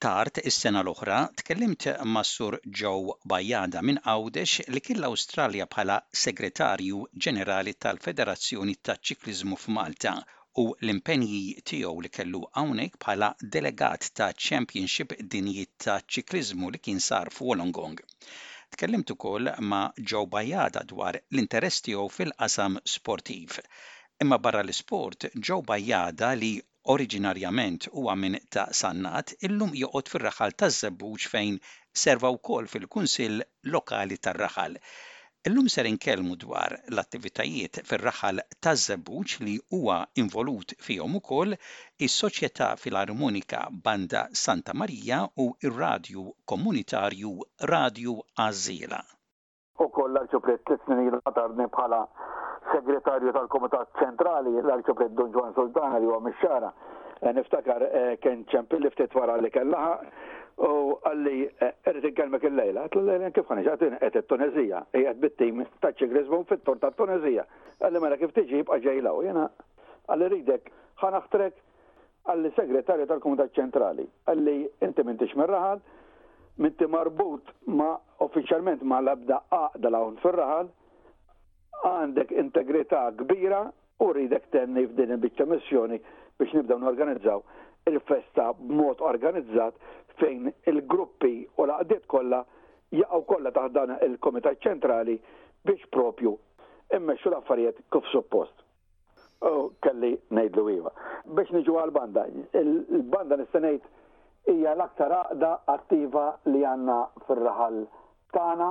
Tard is-sena l-oħra tkellimt mas-Sur Joe Bajada minn Għawdex li kien l-Awstralja bħala Segretarju Ġenerali tal-Federazzjoni taċ-Ċikliżmu f'Malta u l-impenji tiegħu li kellu hawnhekk bħala delegat taċ-Championship Dinji taċ-Ċikliżmu li kien sar f'Wollongong. Tkellimt ukoll ma' Joe Bajada dwar l-interess tiegħu fil-qasam sportiv. Imma barra l-isport, Joe Bajada li oriġinarjament huwa minn Ta' Sannat illum joqgħod fir-raħal taż-Żebbuġ fejn serva wkoll fil-Kunsill Lokali tar-Raħal. Illum ser inkellmu dwar l-attivitajiet fir-raħal taż-Żebbuġ li huwa involut fihom ukoll is-Soċjetà Filarmonika Banda Santa Marija u r-Radju Komunitarju Radju Għażżiela. Ukoll l-Arċipriet tliet snin ilu ħatarni bħala Segretarju tal-Kumitat Ċentrali, l-Arċipriet Dun Ġwann Sultana li huwa mix-Xagħra. Niftakar kien ċempilli ftit wara li kien laħaq. U għalli, irrid inkellmek il-lejla, għatlu lejla kif ħanix, għatin għet il-Tunezija, għet bit-tim ta' ċik Lisbon fit-tor ta' Tunezija. Għalli mela kif tiġi jibqa ġejlaw, jena għalli ridek ħanaħtrek għalli segretarju tal-Komitat Ċentrali, għalli inti minn tix raħal minti marbut ma uffiċjalment ma labda għaqda lawn fil-raħal, għandek integrità kbira U rridek tenni f'din il-biċċa missjoni biex nibdew norganizzaw il-festa b'mod organizzat fejn il-gruppi u l-għaqdiet kollha jaqgħu kollha taħt dan il-Kumitat Ċentrali biex propju mmexxu l-affarijiet kif suppost. U kelli ngħidlu iva. Biex niġu għall-banda, il-banda nista' ngħid hija l-aktar għaqda attiva li għandna fir-raħal tagħna.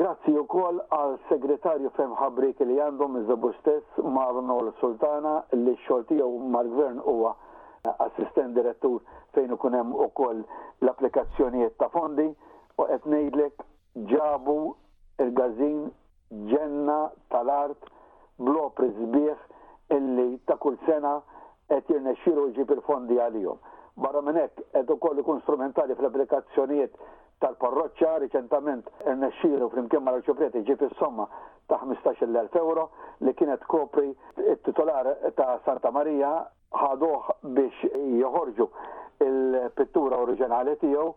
Grazzi ukoll għall-Segretarju ferm ħabrieki li għandhom iżob hu stess Marnol Sultana li x-xogħol tiegħu mal-Gvern huwa Assistent Direttur fejn ikun hemm ukoll l-applikazzjonijiet ta' fondi u qed ngħidlek ġabu l-gażin ġenna tal-art bl-opri sbieħ illi ta' kull sena qed jirnexxielu jġib il-fondi għalihom. Barra minn hekk, qed ukoll ikun strumentali fl-applikazzjonijiet tal-parroċċa, riċentament irnexxielu flimkien mal-Arċipreti jġib is-somma ta' ħmistax-il elf ewro li kienet tkopri t-titolar ta' Santa Marija, ħaduh biex joħorġu l-pittura oriġinali tiegħu,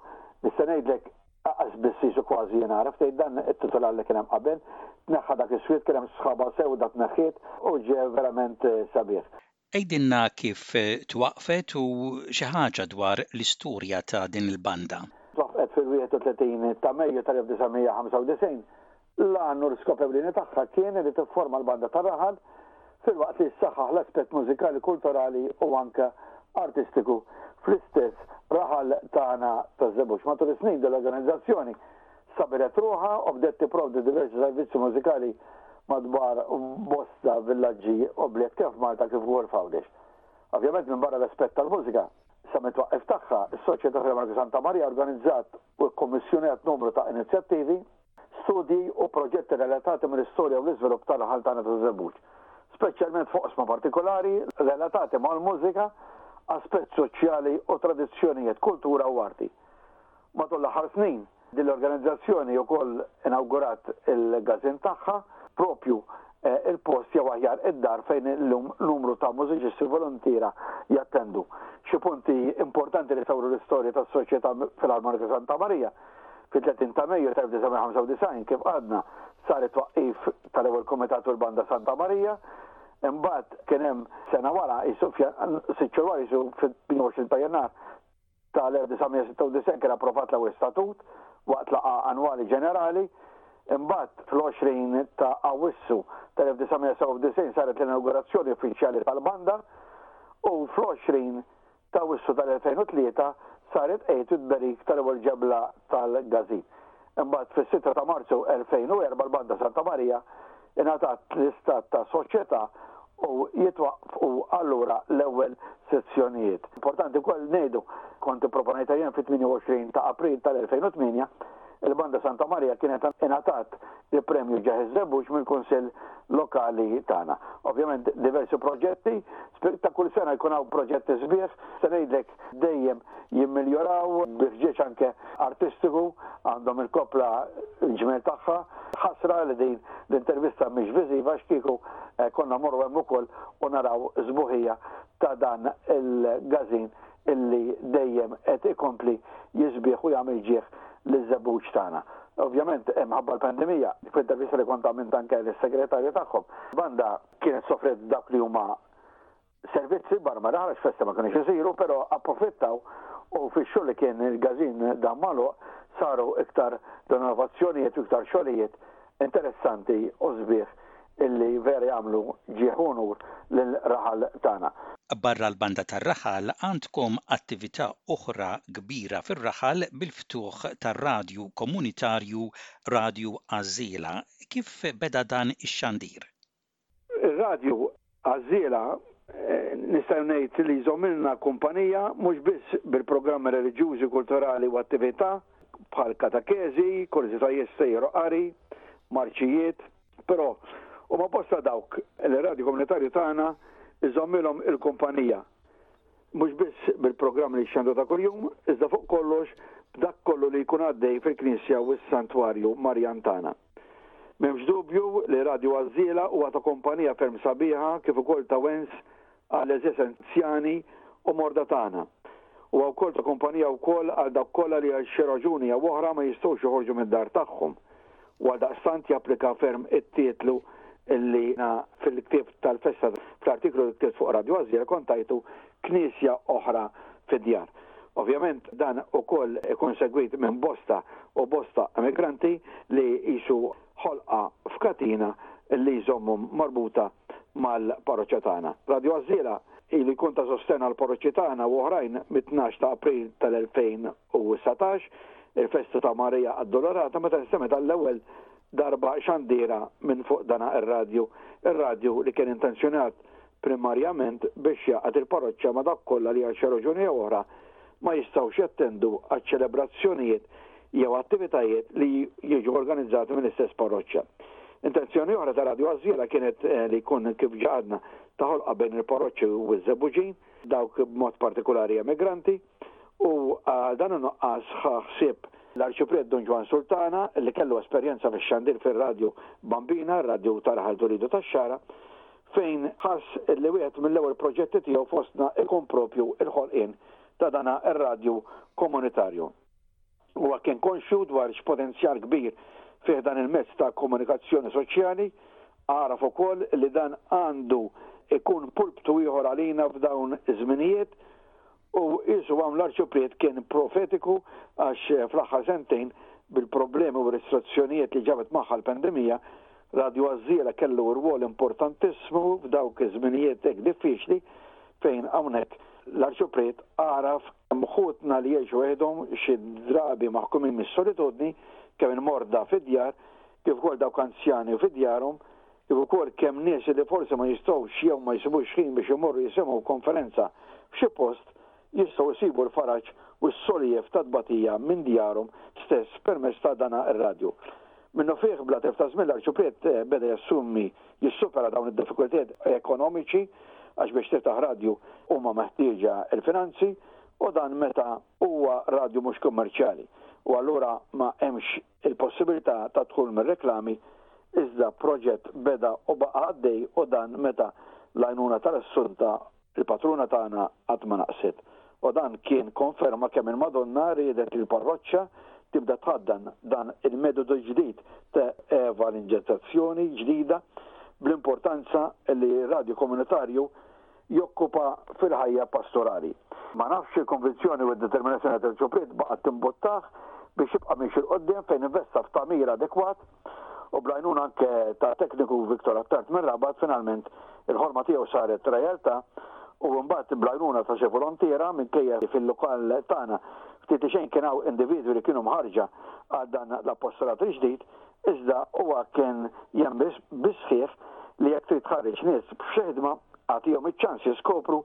nista' ngħidlek, Għax biss jiġu kważi jien għaraf tgħid dan it-titular li kien hemm qabel, tneħħa dak is-swied kien hemm sħaba sewda tneħħiet u ġie verament sabiħ. Għidilna kif twaqqfet u xi ħaġa dwar l-istorja ta' din il-banda. Twaqqfet fil-31 ta' Mejju tal-1995 L-għan u l-iskop ewlieni tagħha kien li tifforma l-Banda tar-Raħal filwaqt li ssaħħaħ l-aspett mużikali, kulturali u anke artistiku fl-istess Raħal tagħna taż-Żebbuġ. Matul is-snin din l-organizzazzjoni stabbilet ruħha u bdiet tipprovdi diversi servizzi mużikali madwar bosta villaġġi u bliet kemm f'Malta kif ukoll f'Għawdex. Ovvjament minbarra l-aspett tal-mużika, sa mit-twaqqif tagħha, is-Soċjetà Filarmonika Santa Marija organizzat u kkummissjunat numru ta' inizjattivi Studji u proġetti relatati mal-istorja u l-iżvilupp tar-raħal tagħna taż-Żebbuġ, speċjalment f'oqsma partikolari relatati mal-mużika, aspett soċjali u tradizzjonijiet, kultura u arti. Matul l-aħħar snin, din l-organizzazzjoni wkoll inawgurat il-gażin tagħha proprju il-post jew aħjar id-dar fejn illum numru ta' mużiċisti voluntiera jattendu. Xi punti importanti li jsawru l-istorja tas-Soċjetà Filarmonika Santa Marija. Fit-30 ta' Mejju ta' 1995, kif għadna, sar it-twaqqif tal-ewwel Kumitat Urban ta' Santa Marija. Imbagħad kien hemm sena wara, qisu sitt xhur wara, qisu fit-28 ta' Jannar tal-1996 kien approvat l-ewwel statut waqt laqgħa annwali ġenerali. Imbagħad fl-20 ta' Awwissu tal-1997 saret l-inawgurazzjoni uffiċjali tal-banda u fl-20 t'Awwissu tal-2003 saret għid it-tberik tal-ewwel ġebla tal-Gażin. Imbagħad fis-sitta ta' Marzu 2004 l-Banda Santa Marija ingħatat l-istat ta' soċjetà u jitwaqqfu allura l-ewwel sezzjonijiet. Importanti wkoll ngħidu, kont ipproponejtha jien fit-28 ta' April tal-2008, Il-Banda Santa Maria kienet ingħatat il-Premju Ġaħ iż-Żebbuġ mill-Kunsill Lokali tagħna. Ovvjament diversi proġetti, ta' kull sena jkun hawn proġetti sbieħ, se ngħidlek dejjem jimmiljoraw bi ħġieġ anke artistiku, għandhom il-koppla l-ġmiel tagħha. Ħasra li din l-intervista mhix viżiva għax kieku konna mmorru hemm ukoll u naraw sbuħija ta' dan il-gażin illi dejjem qed ikompli jiżbieh u jagħmel ġieħ liż-żebbuġ tagħna. Ovvjament, imħabba l-pandemija, Quinta Grisoli kontrament anke lis-Segretarju tagħhom, banda kienet sofret dawk li huma servizzi barra ma' daħal għax festi ma kinux isiru, però approfittaw u fix-xogħol li kien il-gażin dam magħluq saru iktar rinnovazzjonijiet u iktar xogħlijiet interessanti u sbieħ illi vera jagħmlu ġieħ u unur lill-raħal tagħna. Barra l-Banda tar-Raħal għandkom attività oħra kbira fir-raħal bil-ftuħ tar-radju komunitarju Radju Għażżiela. Kif beda dan ix-xandir? Ir-radju għażżiela nistgħu ngħid li jżommilna kumpanija mhux biss bil-programmi reliġjużi, kulturali u attività bħal katakezi, kurżitajiet stejjer u qari, marċijiet, però huma bosta dawk li r-radju komunitarju tagħna jżommilhom il-kumpanija mhux biss bil-programm li jxandru ta' kuljum iżda fuq kollox b'dak kollu li jkun għaddej fil-knisja u s-santwarju Marjan tagħna. M'hemmx dubju li Radju Għażżiela huwa ta' kumpanija ferm sabiħa kif ukoll ta' wens għall-għeżież anzjani u morda tagħna. Huwa wkoll ta' kumpanija wkoll għal dawk kollha li għal xi raġuni jew oħra ma jistgħux joħorġu mid-dar tagħhom u għaldaqstant japplika ferm it-titlu li jiena fil-ktieb tal-festa fl-artiklu li ktibt fuq Radju Għażżiela kont għidtu knisja oħra fid-djar. Ovvjament dan ukoll ikun segwit minn bosta u bosta emigranti li jqisu ħolqa f'katina li jżommhom marbuta mal-parroċċa tagħna. Radio Għażżiela ilu jkun ta' sostenn għall-parroċċi tagħna u oħrajn mit-tnax ta' April tal-2019, il-festa ta' Marija Addolorata meta nsemgħet għall-ewwel darba xandiera minn fuq dana ir-radju, ir-radju li kien intenzjonat primarjament biex jgħaqqad il-parroċċa ma' dawk kollha li għal xi raġuni jew oħra ma jistgħux jattendu għaċ-ċelebrazzjonijiet jew attivitajiet li jiġu organizzati mill-istess parroċċa. Intenzjoni oħra ta' Radju Għażżiela kienet eh, li jkun kif ġa għadna ta' ħolqa bejn il-parroċċi u ż-żebbuġin, dawk b'mod partikolari emigranti, u għal dan in-nuqqas ħsieb l-Arċipriet Dun Ġwan Sultana li kellu esperjenza fix-xandir fir-radju Bambina, radju tal-ħal Turidu tax-Xara, fejn ħass li wieħed mill-ewwel proġetti tiegħu fostna ikun propju l-ħolqien ta' dan ir-radju komunitarju. Huwa kien konxju dwar x'potenzjal kbir fih dan il-mezz ta' komunikazzjoni soċjali, għaraf ukoll li dan għandu jkun pulptu ieħor għalina f'dawn iż-żminijiet U qisu hawn l-Arċipriet kien profetiku għax fl-aħħar sentejn, bil-problemi u r-restrizzjonijiet li ġabet magħha l-pandemija, Radju Għażżiela kellu rwol importantissimu f'dawk iż-żminijiet hekk diffiċli fejn hawnhekk l-Arċipriet għaraf kemm ħutna li jgħixu weħidhom xi drabi maħkumin mis-solitudni, kemm il-morda fid-djar, kif ukoll dawk anzjani u fi djarhom, kif ukoll kemm nies li forsi ma jistgħux jew ma jsibux ħin biex imorru jisimgħu konferenza f'xi post, jistgħu jsibu l-faraġ u s-soliev tat-tbatija minn djarhom stess permezz ta' dan ir-radju. Minnufih, bla telf ta' żmien l-Arċipriet beda jassumi jissupera dawn id-diffikultajiet ekonomiċi għax biex tiftaħ radju huma meħtieġa l-finanzi u dan meta huwa radju mhux kummerċjali u allura ma hemmx il-possibilità ta' dħul mir-reklami iżda proġett beda u baqa' għaddej u dan meta l-għajnuna tal-Assunta, il-patruna tagħna, qatt ma naqset. U dan kien konferma kemm il-Madonna riedet li l-parroċċa tibda tħaddan dan il-medodu ġdid ta' evalnġezazzjoni ġdida bl-importanza li r-radju komunitarju jokkupa fil-ħajja pastorali. Ma nafx il-konvinzjoni u d-determinazzjoni ta' Tertio Prete baqgħet timbuttah biex jibqa' miexi 'l quddiem fejn investa f'tagħmir adekwat u bl-għajnuna anke ta' tekniku Victor Attard mir-Rabat finalment il-ħolma tiegħu saret realtà u mbagħad bl-għajnuna ta' xi volontiera minkejja li fil-lokal tagħna ftit li xejn kien hawn individwi li kienu mħarrġa għal dan l-apostolat il-ġdid Iżda huwa kien jemmes bi sħiħ li jekk trid tħarreġ nies f'xi ħidma, agħtihom iċ-ċans jiskopru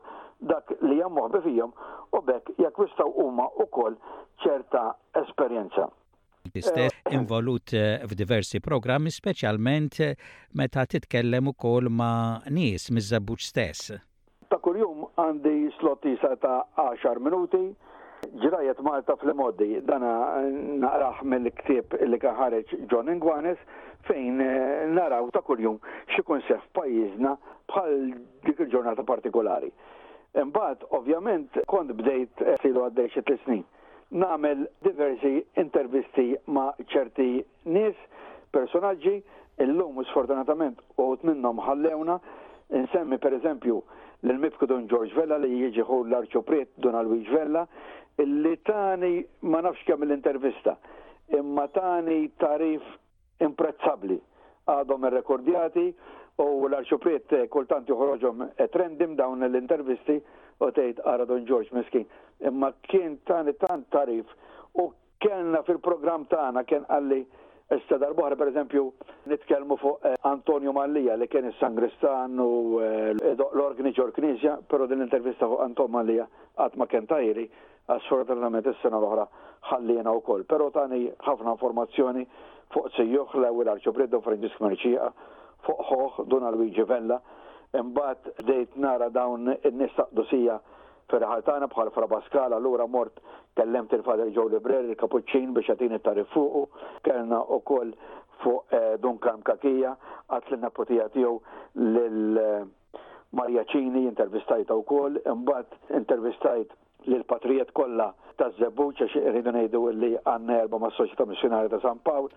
dak li hemm moħbi fihom u b'hekk jakkwistaw huma wkoll ċerta esperjenza. Inti stess involut f'diversi programmi speċjalment meta titkellem ukoll ma' nies miż-Żebbuġ stess. Ta' kuljum għandi slot iesgħar ta' għaxar minuti. Ġrajjet Malta fl-imgħoddi, dan naqrah mill-ktieb li kien ħareġ John Ingwanes fejn naraw ta' kuljum x'ikun seħħ f'pajjiżna bħal dik il-ġurnata partikulari. Imbagħad ovvjament kont bdejt, ilu għaddej xi tliet snin, nagħmel diversi intervisti ma' ċerti Nies, personaġġi, illum u sfortunatament uħud minnhom ħallewna, insemmi per eżempju lill-Mibki Dun Ġorġ Vella li jiġi ħu l-Arċupriet Dun Alwiġ Vella illi tani ma nafx kemm mill-intervista imma tani tagħrif imprezzabbli. Għadhom irrekordjati u l-Arċupriet kultant joħroġhom at random dawn l-intervisti u tgħid ara Dun Ġorġ miskin imma kien tani tant tagħrif u Kellna fil-programm tagħna kien qalli issa darb'oħra pereżempju nitkellmu fuq Antonio Mallia li kien is-sangristan u l-organi ġol-knisja, però din l-intervista fuq Anton Mallia qatt ma kien tahieli għax sfortunatament is-sena l-oħra ħalliena wkoll. Però tani ħafna informazzjoni fuq Zijuh, l-ewwel Arċipriet Dun Franġisk Mercieqa, fuq ħuh Dun Alwiġi Vella. Imbagħad bdejt nara dawn in-nies ta' qdusija Fir-raħal tagħna bħal f'Rabascal allura mort kellimt il-Father Joe Libreri, il-Kapuċċin biex jagħtini t-tagħrif fuqu. Kellna ukoll fuq Dun Karm Cachia, qatlilna putija tiegħu lil Maria Cini, intervistajtha wkoll. Imbagħad intervistajt lill-patrijiet kollha taż-Żebbuġ għax irridu ngħidu li għandna erba' mas-Soċjetà Missjunarja ta' San Pawl,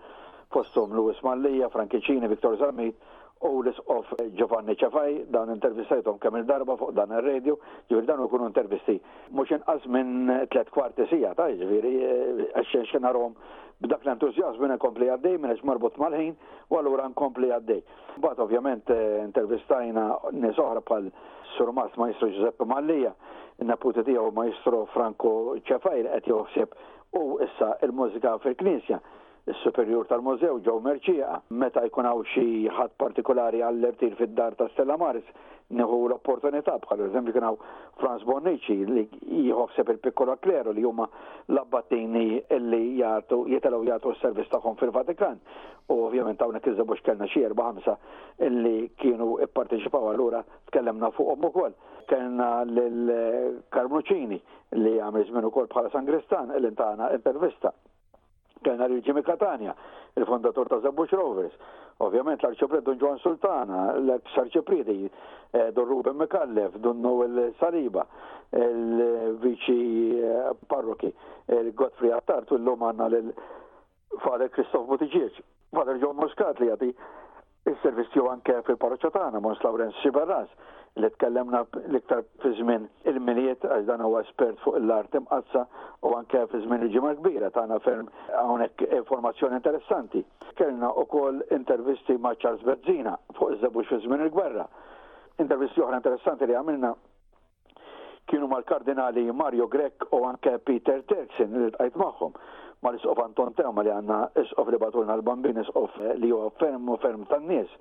fosthom Louis Mallia, Frankie Cini, Victor Zammit u l-Isqof Giovanni Cefai, dawn intervistajthom kemm-il darba fuq dan ir-radio, ġifieri dawn ikunu intervisti mhux inqas minn tliet kwarti siegħa, ta' jiġifieri għax xi narhom b'dak l-entużjażmu jiena nkompli għaddej minn għax marbut mal-ħin u allura nkompli għaddej. Mbagħad ovvjament intervistajna nies oħra bħal Sur Mast Maestro Giuseppe Mallia, in-neputi tiegħu Maestro Franco Cefai li qed jieħu ħsieb hu issa l-mużika fil-Knisja. is-Superjur tal-Mużew Joe Mercieca, meta jkun hawn xi ħadd partikulari għall-irtir fid-dar ta' Stella Maris, nieħu l-opportunità, bħal pereżempju kien hawn Franz Bonnici li jieħu ħsieb il-Piccolo Clero li huma l-abbattini li jagħtu jitilgħu jagħtu s-servizz tagħhom fil-Vatikan. U ovvjament hawnhekk iżda mhux kellna xi erba' ħamsa li kienu pparteċipaw allura tkellimna fuqhom ukoll. Kellna lil Karmuċini li għamel żmien ukoll bħala Sangristan li ntana intervista. Kellna lil Jimmy Catania, il-fondatur ta' Żebbuġ Rovers, ovvjament l-Arċipriet Dun Ġwann Sultana, l-eks Arċiprieti eh, Dun Ruben Mikallef, Dun Noel Saliba, il-Viċi eh, Parroki, il-Godfrey Attart, u llum għandna lil Father Kristof Buttigieg, Father John Muscat li jagħti Is-servizz tiegħu anke fil-parroċċa tagħna Mons Lawrenz Xiberras li tkellemna l-iktar fi żmien il-miliet għax dan huwa espert fuq l-art imqazza u anke fi żmien il-ġimgħa kbira tagħna ferm hawnhekk informazzjoni interessanti. Kellna ukoll intervisti ma' Charles Bezzina fuq iż-żebux fi żmien il-gwerra. Intervisti oħra interessanti li għamilna Kienu mal-Kardinali Mario Grech u anke Peter Turkson li tqajt magħhom mal-Isqof Anton Teuma li għandna Isqof li batulna l-Bambin Isqof li huwa ferm u ferm tan-nies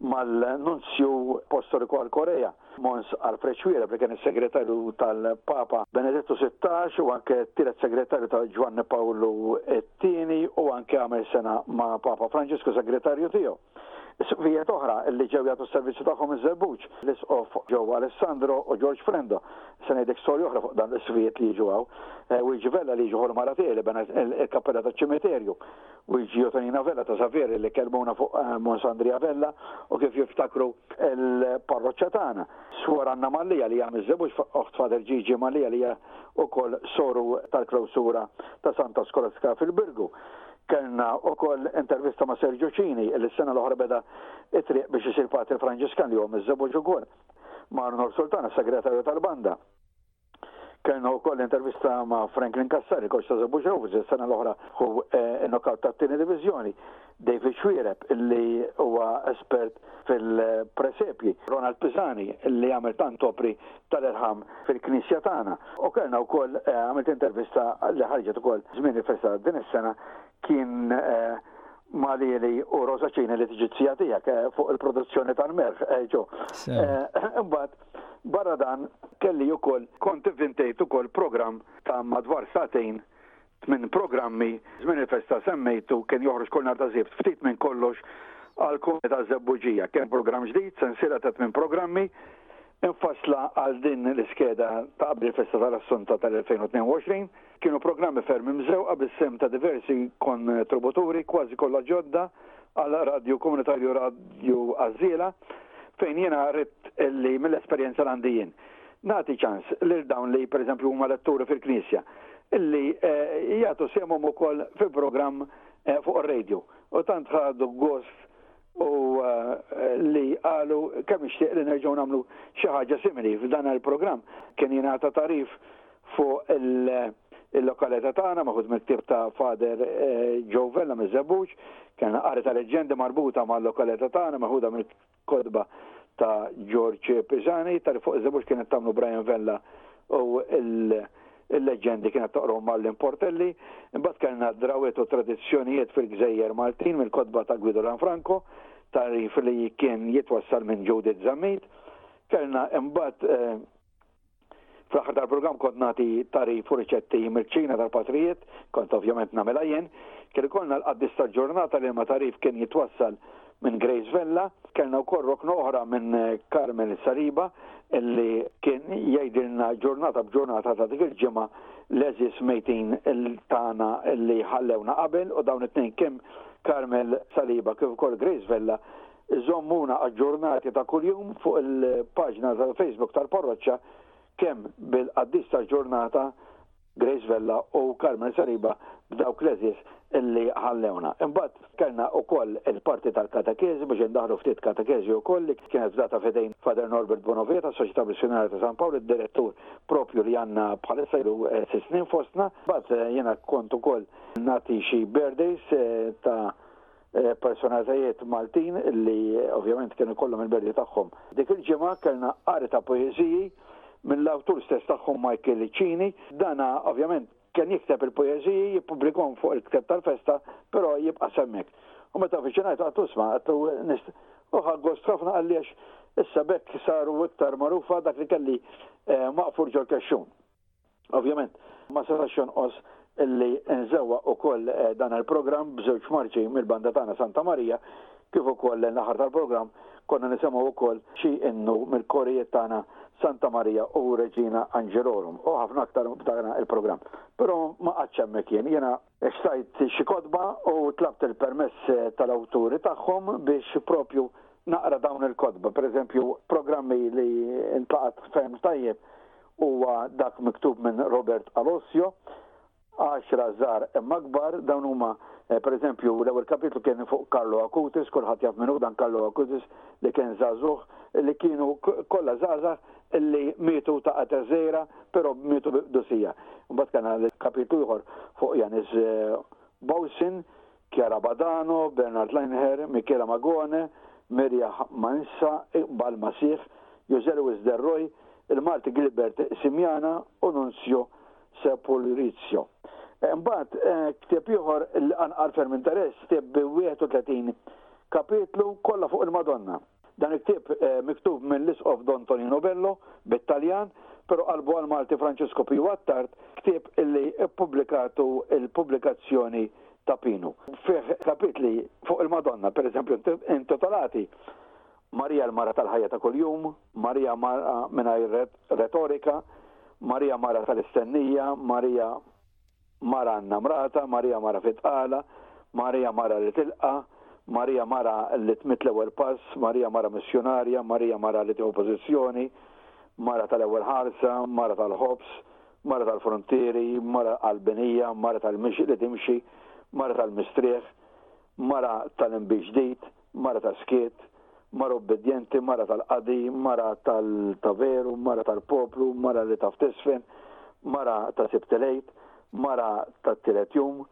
mal-Nunzju Apostoliku għal Korea, Mons Alfred Xuereb li kien is-Segretarju tal-Papa Benedettu 16 u anke t-tielet Segretarju ta' Ġwanni Pawlu t-Tieni u anke għamel sena ma' Papa Franġisku Segretarju tiegħu. Isqfijiet oħra li ġew jagħtu s-servizzi tagħhom iż-Żerbuġ, l-Isqof Joe Alessandro u George Frendo. Se ngħidlek storja oħra fuq dawn l-isqfijiet li jiġu hawn. Wilġi Vella li jiġu hu l-mara tiegħi li beniet il-kappella taċ-ċimiterju. Wilġi u Tonina Vella ta' Savieri li kellmuna fuq Mons Andrija Vella u kif jiftakru l-parroċċa tagħna. Suor Anna Mallia li hija miż-Żebbuġ, oħt Father Gigi Mallia li hija wkoll soru tal-klewsura ta' Santa Skolastika fil-Birgu. Kellna wkoll intervista ma' Sergio Cini li s-sena l-oħra beda t-triq biex isir patri Franġiskan li huwa miżżewweġ ukoll ma' Arnold Sultana, segretarju tal-banda. Kellna wkoll intervista ma' Franklin Cassari, coach ta' Żebbuġ Rovers li s-sena l-oħra ħu n-knockout tat-tieni diviżjoni, David Xuereb li huwa espert fil-presepji, Ronald Pisani li għamel tant opri Tal irħam fil-Knisja tagħna. U kellna wkoll għamilt intervista li ħarġet ukoll żmien il-festa din is-sena kien ma' Lili u Rosa Cini li tiġi t-tija tiegħek fuq il-produzzjoni tal-merħ ġo. Imbagħad barra dan kelli ukoll kont ivvintejt ukoll programm ta' madwar sagħtejn tmien programmi, żmien il-festa semmejtu kien joħroġ kull nhar ta' Sibt ftit minn kollox għall-Kumi taż-Żebbuġija. Kien programm ġdid, sensiela ta' tmien programmi, infassla għal din l-iskeda ta' qabel il-festa tal-Assunta tal-2022. Kienu programmi ferm imżewqa bis-sehem ta' diversi kontributuri kważi kollha ġodda għal Radju Komunitarju Radju Għażżiela fejn jiena ridt li mill-esperjenza li għandi jien nagħti ċans lil dawn li pereżempju huma letturi fil-Knisja li jagħtu sehemhom ukoll fi programm fuq ir-radio. U tant ħadu gost u li qalu kemm ixtieq li nerġgħu nagħmlu xi ħaġa simili f'dan il-programm. Kien jingħata tagħrif fuq il-lokalità tagħna maħud mill-ktieb ta' Father Joe Vella miż-Żebbuġ, kellna qari ta' leġġendi marbuta mal-lokalità tagħna meħuda Kotba ta' George Pisani, ta' li fuq iż-żebux kienet tagħmlu Brian Vella u il-leġġendi kienet toqrom Marlin Portelli. Imbagħad kellna Drawwiet u Tradizzjonijiet fil-Gżejjer Maltin mill-kotba ta' Guido Lanfranco, tagħrif li kien jitwassal minn Judith Zammit. Kellna imbagħad. Fl-aħħar tal-programm kont nagħti tarif u riċetti mill-ċina tal-patrijiet, kont ovvjament nagħmilha jien. Kien ikollna l-qaddis tal-ġurnata li ma tarif kien jitwassal minn Grace Vella, kellna wkoll rokna oħra minn Carmel Saliba illi kien jgħidilna ġurnata b'ġurnata ta' dik il-ġimgħa l-eżis mejtin tagħna illi ħallewna qabel u dawn it-tnejn kemm Carmel Saliba kif ukoll Grace Vella Żommuna aġġornati ta' kuljum fuq il-paġna tal-Facebook tal-Parroċċa kemm bil-qaddis tal-ġurnata, Grace Vella u Carmen Saliba b'dawk l-għeżież li ħallewna. Imbagħad kellna wkoll il-parti tal-katekeżi biex indaħħlu ftit katekeżi wkoll li kienet fdata f'idejn Father Norbert Bonavia tas-Soċjetà Missjunarja ta' San Pawl, id-direttur proprju li għandna bħalissa ilu sitt snin fostna. Imbagħad jiena kont ukoll nagħti xi birthdays ta' Eh, personalitajiet Maltin li ovvjament kienu kollhom il-berdi tagħhom. Dik il-ġimgħa kellna qari ta' poeżiji mill-awtur stess tagħhom Michael Cini. Dana ovvjament kien jikteb il-poeżiji jippubblikom fuq il-kteb tal-festa, però jibqa' semmek. U meta viċinajt għattu sma' għattu nist. Uħa gost ħafna għaliex issa bekk saru iktar marufa dak li kelli eh, maqfur ġol kexxun. Ovvjament, ma setax jonqos li nżewwaq ukoll dan il-programm b'żewġ marċi mill-banda tagħna Santa Marija, kif ukoll lejn l-aħħar tal-programm konna nisimgħu wkoll xi innu mill-korijiet tagħna Santa Marija u Regina Angelorum u ħafna aktar f'dan il-programm. Però ma qgħadtx hemmhekk jien, jiena Stajt xi kotba u tlabt il-permess tal-awturi tagħhom biex propju naqra dawn il-kotba. Per eżempju, programmi li ntlaqat ferm tajjeb huwa dak miktub minn Robert Alosio, Għaxra żgħar imma kbar, dawn huma per eżempju l-ewwel kapitlu kien fuq Carlo Acutis, kulħadd jaf min hu dan Carlo Acutis li kien żagħżugħ li kienu kollha żgħażagħ li mietu ta' qatel żgħira, però mietu bi qdusija. Imbagħad kellna kapitlu ieħor fuq Janis Boucin, Chiara Badano, Bernard Langer, Michela Magone, Miriah Mansa, Iqbal Masih, José Luis del Roy, il-Malti Gilbert Simiana u Nunzio Sepulrizio. Imbagħad ktieb ieħor li qanqal ferm interess, ktieb bi 31 kapitlu kollha fuq il-Madonna. Dan it-ktieb miktub mill-Isqof Don Tonino Bello bit-Taljan, però qalbu għall-Malti Franġisku Piju Attard, ktieb li ppubblikatu l-pubblikazzjoni ta' Pinu. Fih kapitli fuq il-Madonna, per eżempju, intitolati Marija l-Mara tal-Ħajja ta' Kuljum, Marija Mara Mingħajr Retorika, Marija Mara tal-Istennija, Marija. Mara għandna mrata, Marija mara fitqala, Marija mara li tilqa', Marija mara li tmidd l-ewwel pass, Marija mara missjunarja, Marija mara li tieħu pożizzjoni, Mara tal-ewwel ħarsa, Mara tal-ħobż, Mara tal-fruntieri, Mara qalbinija, Mara tal-mixi li timxi, Mara tal-mistrieħ, Mara tal-inbid ġdid, Mara tas-skiet, mara obbedjenti, mara tal-qadi, mara ta' veru, mara tal-poplu, mara li taf tiżfen, mara ta' Sibt il-Għid, mara tat-tielet jum,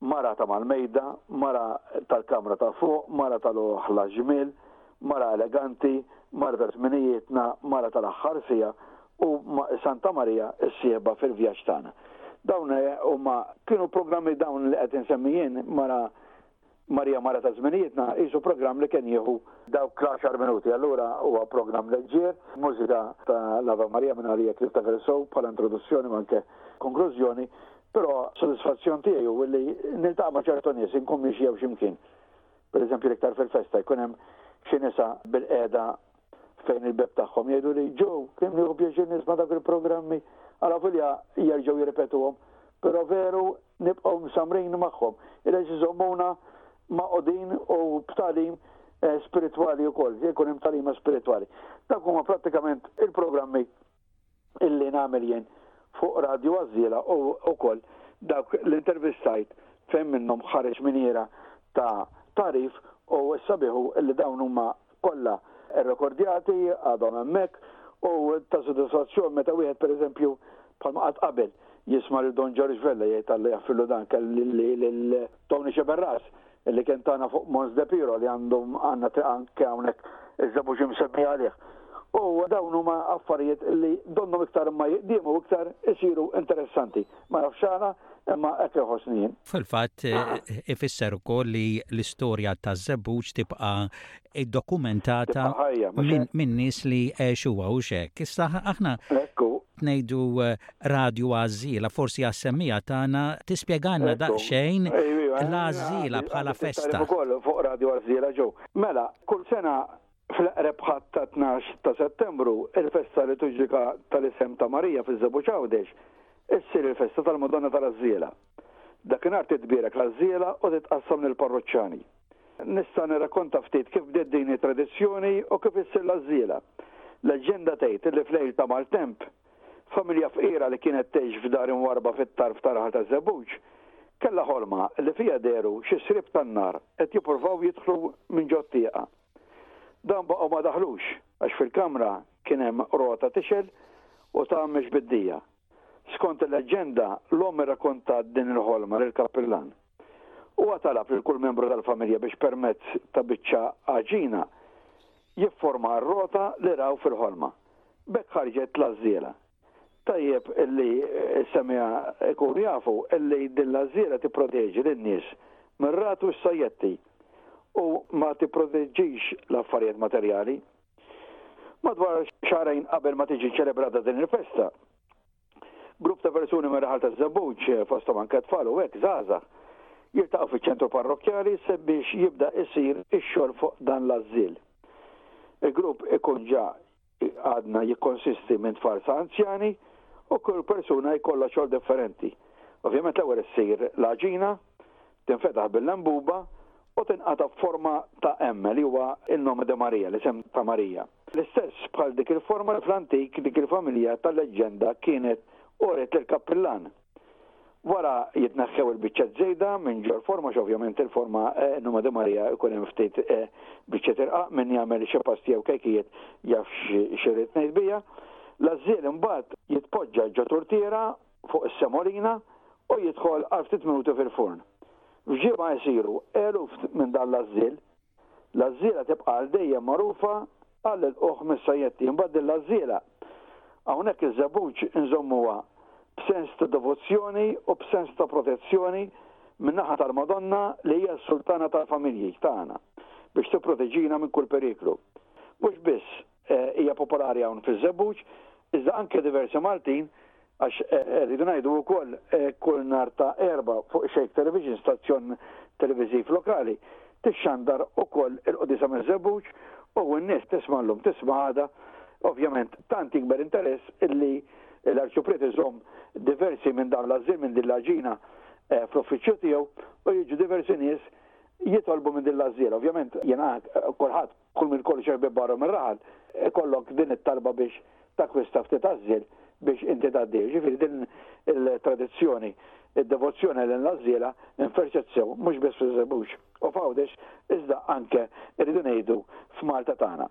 mara ta' mal-mejda, mara tal-kamra ta' fuq, mara tal-oħla ġmiel, mara eleganti, mara ta' żminijietna, mara tal-aħħar siegħa u Santa Marija s-sieħba fil-vjaġġ tagħna. Dawn huma, kienu programmi dawn li qed insemmi jien, mara Marija Mara ta' Żminijietna qisu programm li kien jieħu dawk l-għaxar minuti. Allura huwa programm leġġier, mużika ta' l-Ave Maria minn Għalija jekk niftakar sew bħala introduzzjoni ma anke konklużjoni, però sodisfazzjon tiegħi hu li niltaqa' ma' ċertu nies, inkun miexi jew xi mkien. Per eżempju l-iktar fil-festa jkun hemm xi nisa bilqiegħda fejn il-beb tagħhom jgħiduli, Joe, kemm nieħu pjaċir nisma' dawk il-programmi, għal avolja jerġgħu jirripetuhom, però veru nibqgħu msamrin magħhom, għaliex iżommuna magħqudin u b'tagħlim eh, spiritwali wkoll, jekk ikun hemm tagħlima spiritwali. Dawk huma prattikament il-programmi illi nagħmel jien fuq Radju Għażżiela u wkoll dawk li intervistajt fejn minnhom ħareġ miniera ta' tagħrif u s-sabiħ hu illi dawn huma kollha rrekordjati għadhom hemmhekk u ta' sodisfazzjon meta wieħed pereżempju bħalma qatt qabel jisma' lil Don George Vella jgħid Alla jaħfirlu dan kellu lili lil Tony Sciberras li kien tagħna fuq Mons de Piro li għandhom għandna triq anke hawnhekk iż-żebbuġ imsemmi għalih. U dawn huma affarijiet li donnhom iktar ma jiqdimu iktar isiru interessanti. Ma nafx għala, imma hekk iħossni jien. Fil-fatt ifisser ukoll li l-istorja taż-żebbuġ tibqa' dokumentata minn nies li għexuha u x'hekk. Issa aħna ngħidu radju għaż-żiela, forsi għas-semmiegħa tagħna tispjegalna daqsxejn l-għażżiela bħala festa. Fuq radju għaż-żiela ġew. Mela, kull sena fl-eqreb Ħadd ta' tnax ta' Settembru, il-festa liturġika tal-isem ta' Marija fiż-Żebbuġ Għawdex, issir il-festa tal-Madonna tal-Għażżiela. Dakinhar titbierek l-għażżiela u titqassam lill-parruċċani. Nista' nirrakkonta ftit kif bdiet din it-tradizzjoni u kif issir l-għażżiela. Leġġenda tgħid li f'lejl ta' maltemp, familja fqira li kienet tgħix f'dar imwarrba fit-tarf ta' Raħal taż-Żebbuġ, kellha ħolma li fiha dehru xi sriep tan-nar qed jippruvaw jidħlu minn ġo t-tieqa. Dawn baqgħu ma daħlux għax fil-kamra kien hemm rota tixgħel u tagħmel xbiddija. Skont il-leġġenda, l-omm irrakkontat din il-ħolma lill-kappillan. Huwa talab lil kull membru tal-familja biex permezz ta' biċċa għaġina jifforma r-rota li raw fil-ħolma. B'hekk ħarġet l-għażżiela. Tajjeb li s-semgħa jkunu jafu li din l-għażżiela tipproteġi lin-nies mir-ragħad u s-sajjetti u ma tipproteġġix l-affarijiet materjali. Madwar xahrejn qabel ma tiġi ċċelebrata din il-festa, grupp ta' persuni mir-raħal taż-Żebbuġ, fosthom anke tfal u hekk żgħażagħ, jiltaqgħu fiċ-ċentru parrokkjali sabiex jibda jsir ix-xogħol fuq dan l-ażil. Il-grupp ikun ġa għadna jikkonsisti minn tfal sa anzjani u kull persuna jkollha xogħol differenti. Ovvjament l-ewwel issir l-għaġina, tinfetaħ bil-lenbuba u tinqata' b'forma ta' M, li huwa il-Nome de Maria, l-isem ta' Marija. L-istess bħal dik il-forma, fl-antik dik il-familja tal-leġġenda kienet uriet lill-kappillan. Wara jitneħħew il-biċċat żejda minn ġol-forma għax ovvjament il-forma Nome de Maria jkun hemm ftit biċċiet irqaq, min jagħmel xi pasti jew kejkijiet jaf x'irrid ngħid bija. L-għażżiel imbagħad jitpoġġa ġo turtiera fuq is-semolina u jidħol għal ftit minuti fil-furn. F'ġimgħa jsiru eluf minn dan l-għażżiel. L-għażżiela tibqa' għal dejjem magħrufa għall-qugħ mis-sajetti. Imbagħad din l-għażżiela, hawnhekk iż-żebbuġ inżommuha b'sens ta' devozzjoni u b'sens ta' protezzjoni min-naħa tal-Madonna li hija s-sultana tal-familji tagħna biex tipproteġina minn kull periklu. Mhux biss hija popolari hawn fiż-Żebbuġ, iżda anke diversi Maltin, għax rridu ngħidu wkoll kull nhar ta' Erbgħa fuq Shake Television, stazzjon televiżiv lokali, tixxandar ukoll il-Quddiesa miż-Żebbuġ u n-nies tisma' llum tisma' għada. Ovvjament tant jikber interess illi l-Arċipriet iżomm diversi minn dawn l-għażżien, minn din l-għaġina fl-uffiċċju tiegħu u jiġu diversi nies jitolbu minn din l-għażżiela. Ovvjament jingħad kulħadd Kull min kollu xerbi barru mir-raħal, ikollok din it-talba biex takkwista ftit għażżiel biex inti tgħaddi. Jiġifieri din il-tradizzjoni, id-devozzjoni lejn l-għażżiela nferrxet sew mhux biss fi Żebbuġ u f'Għawdex iżda anke irridu ngħidu f'Malta tagħna.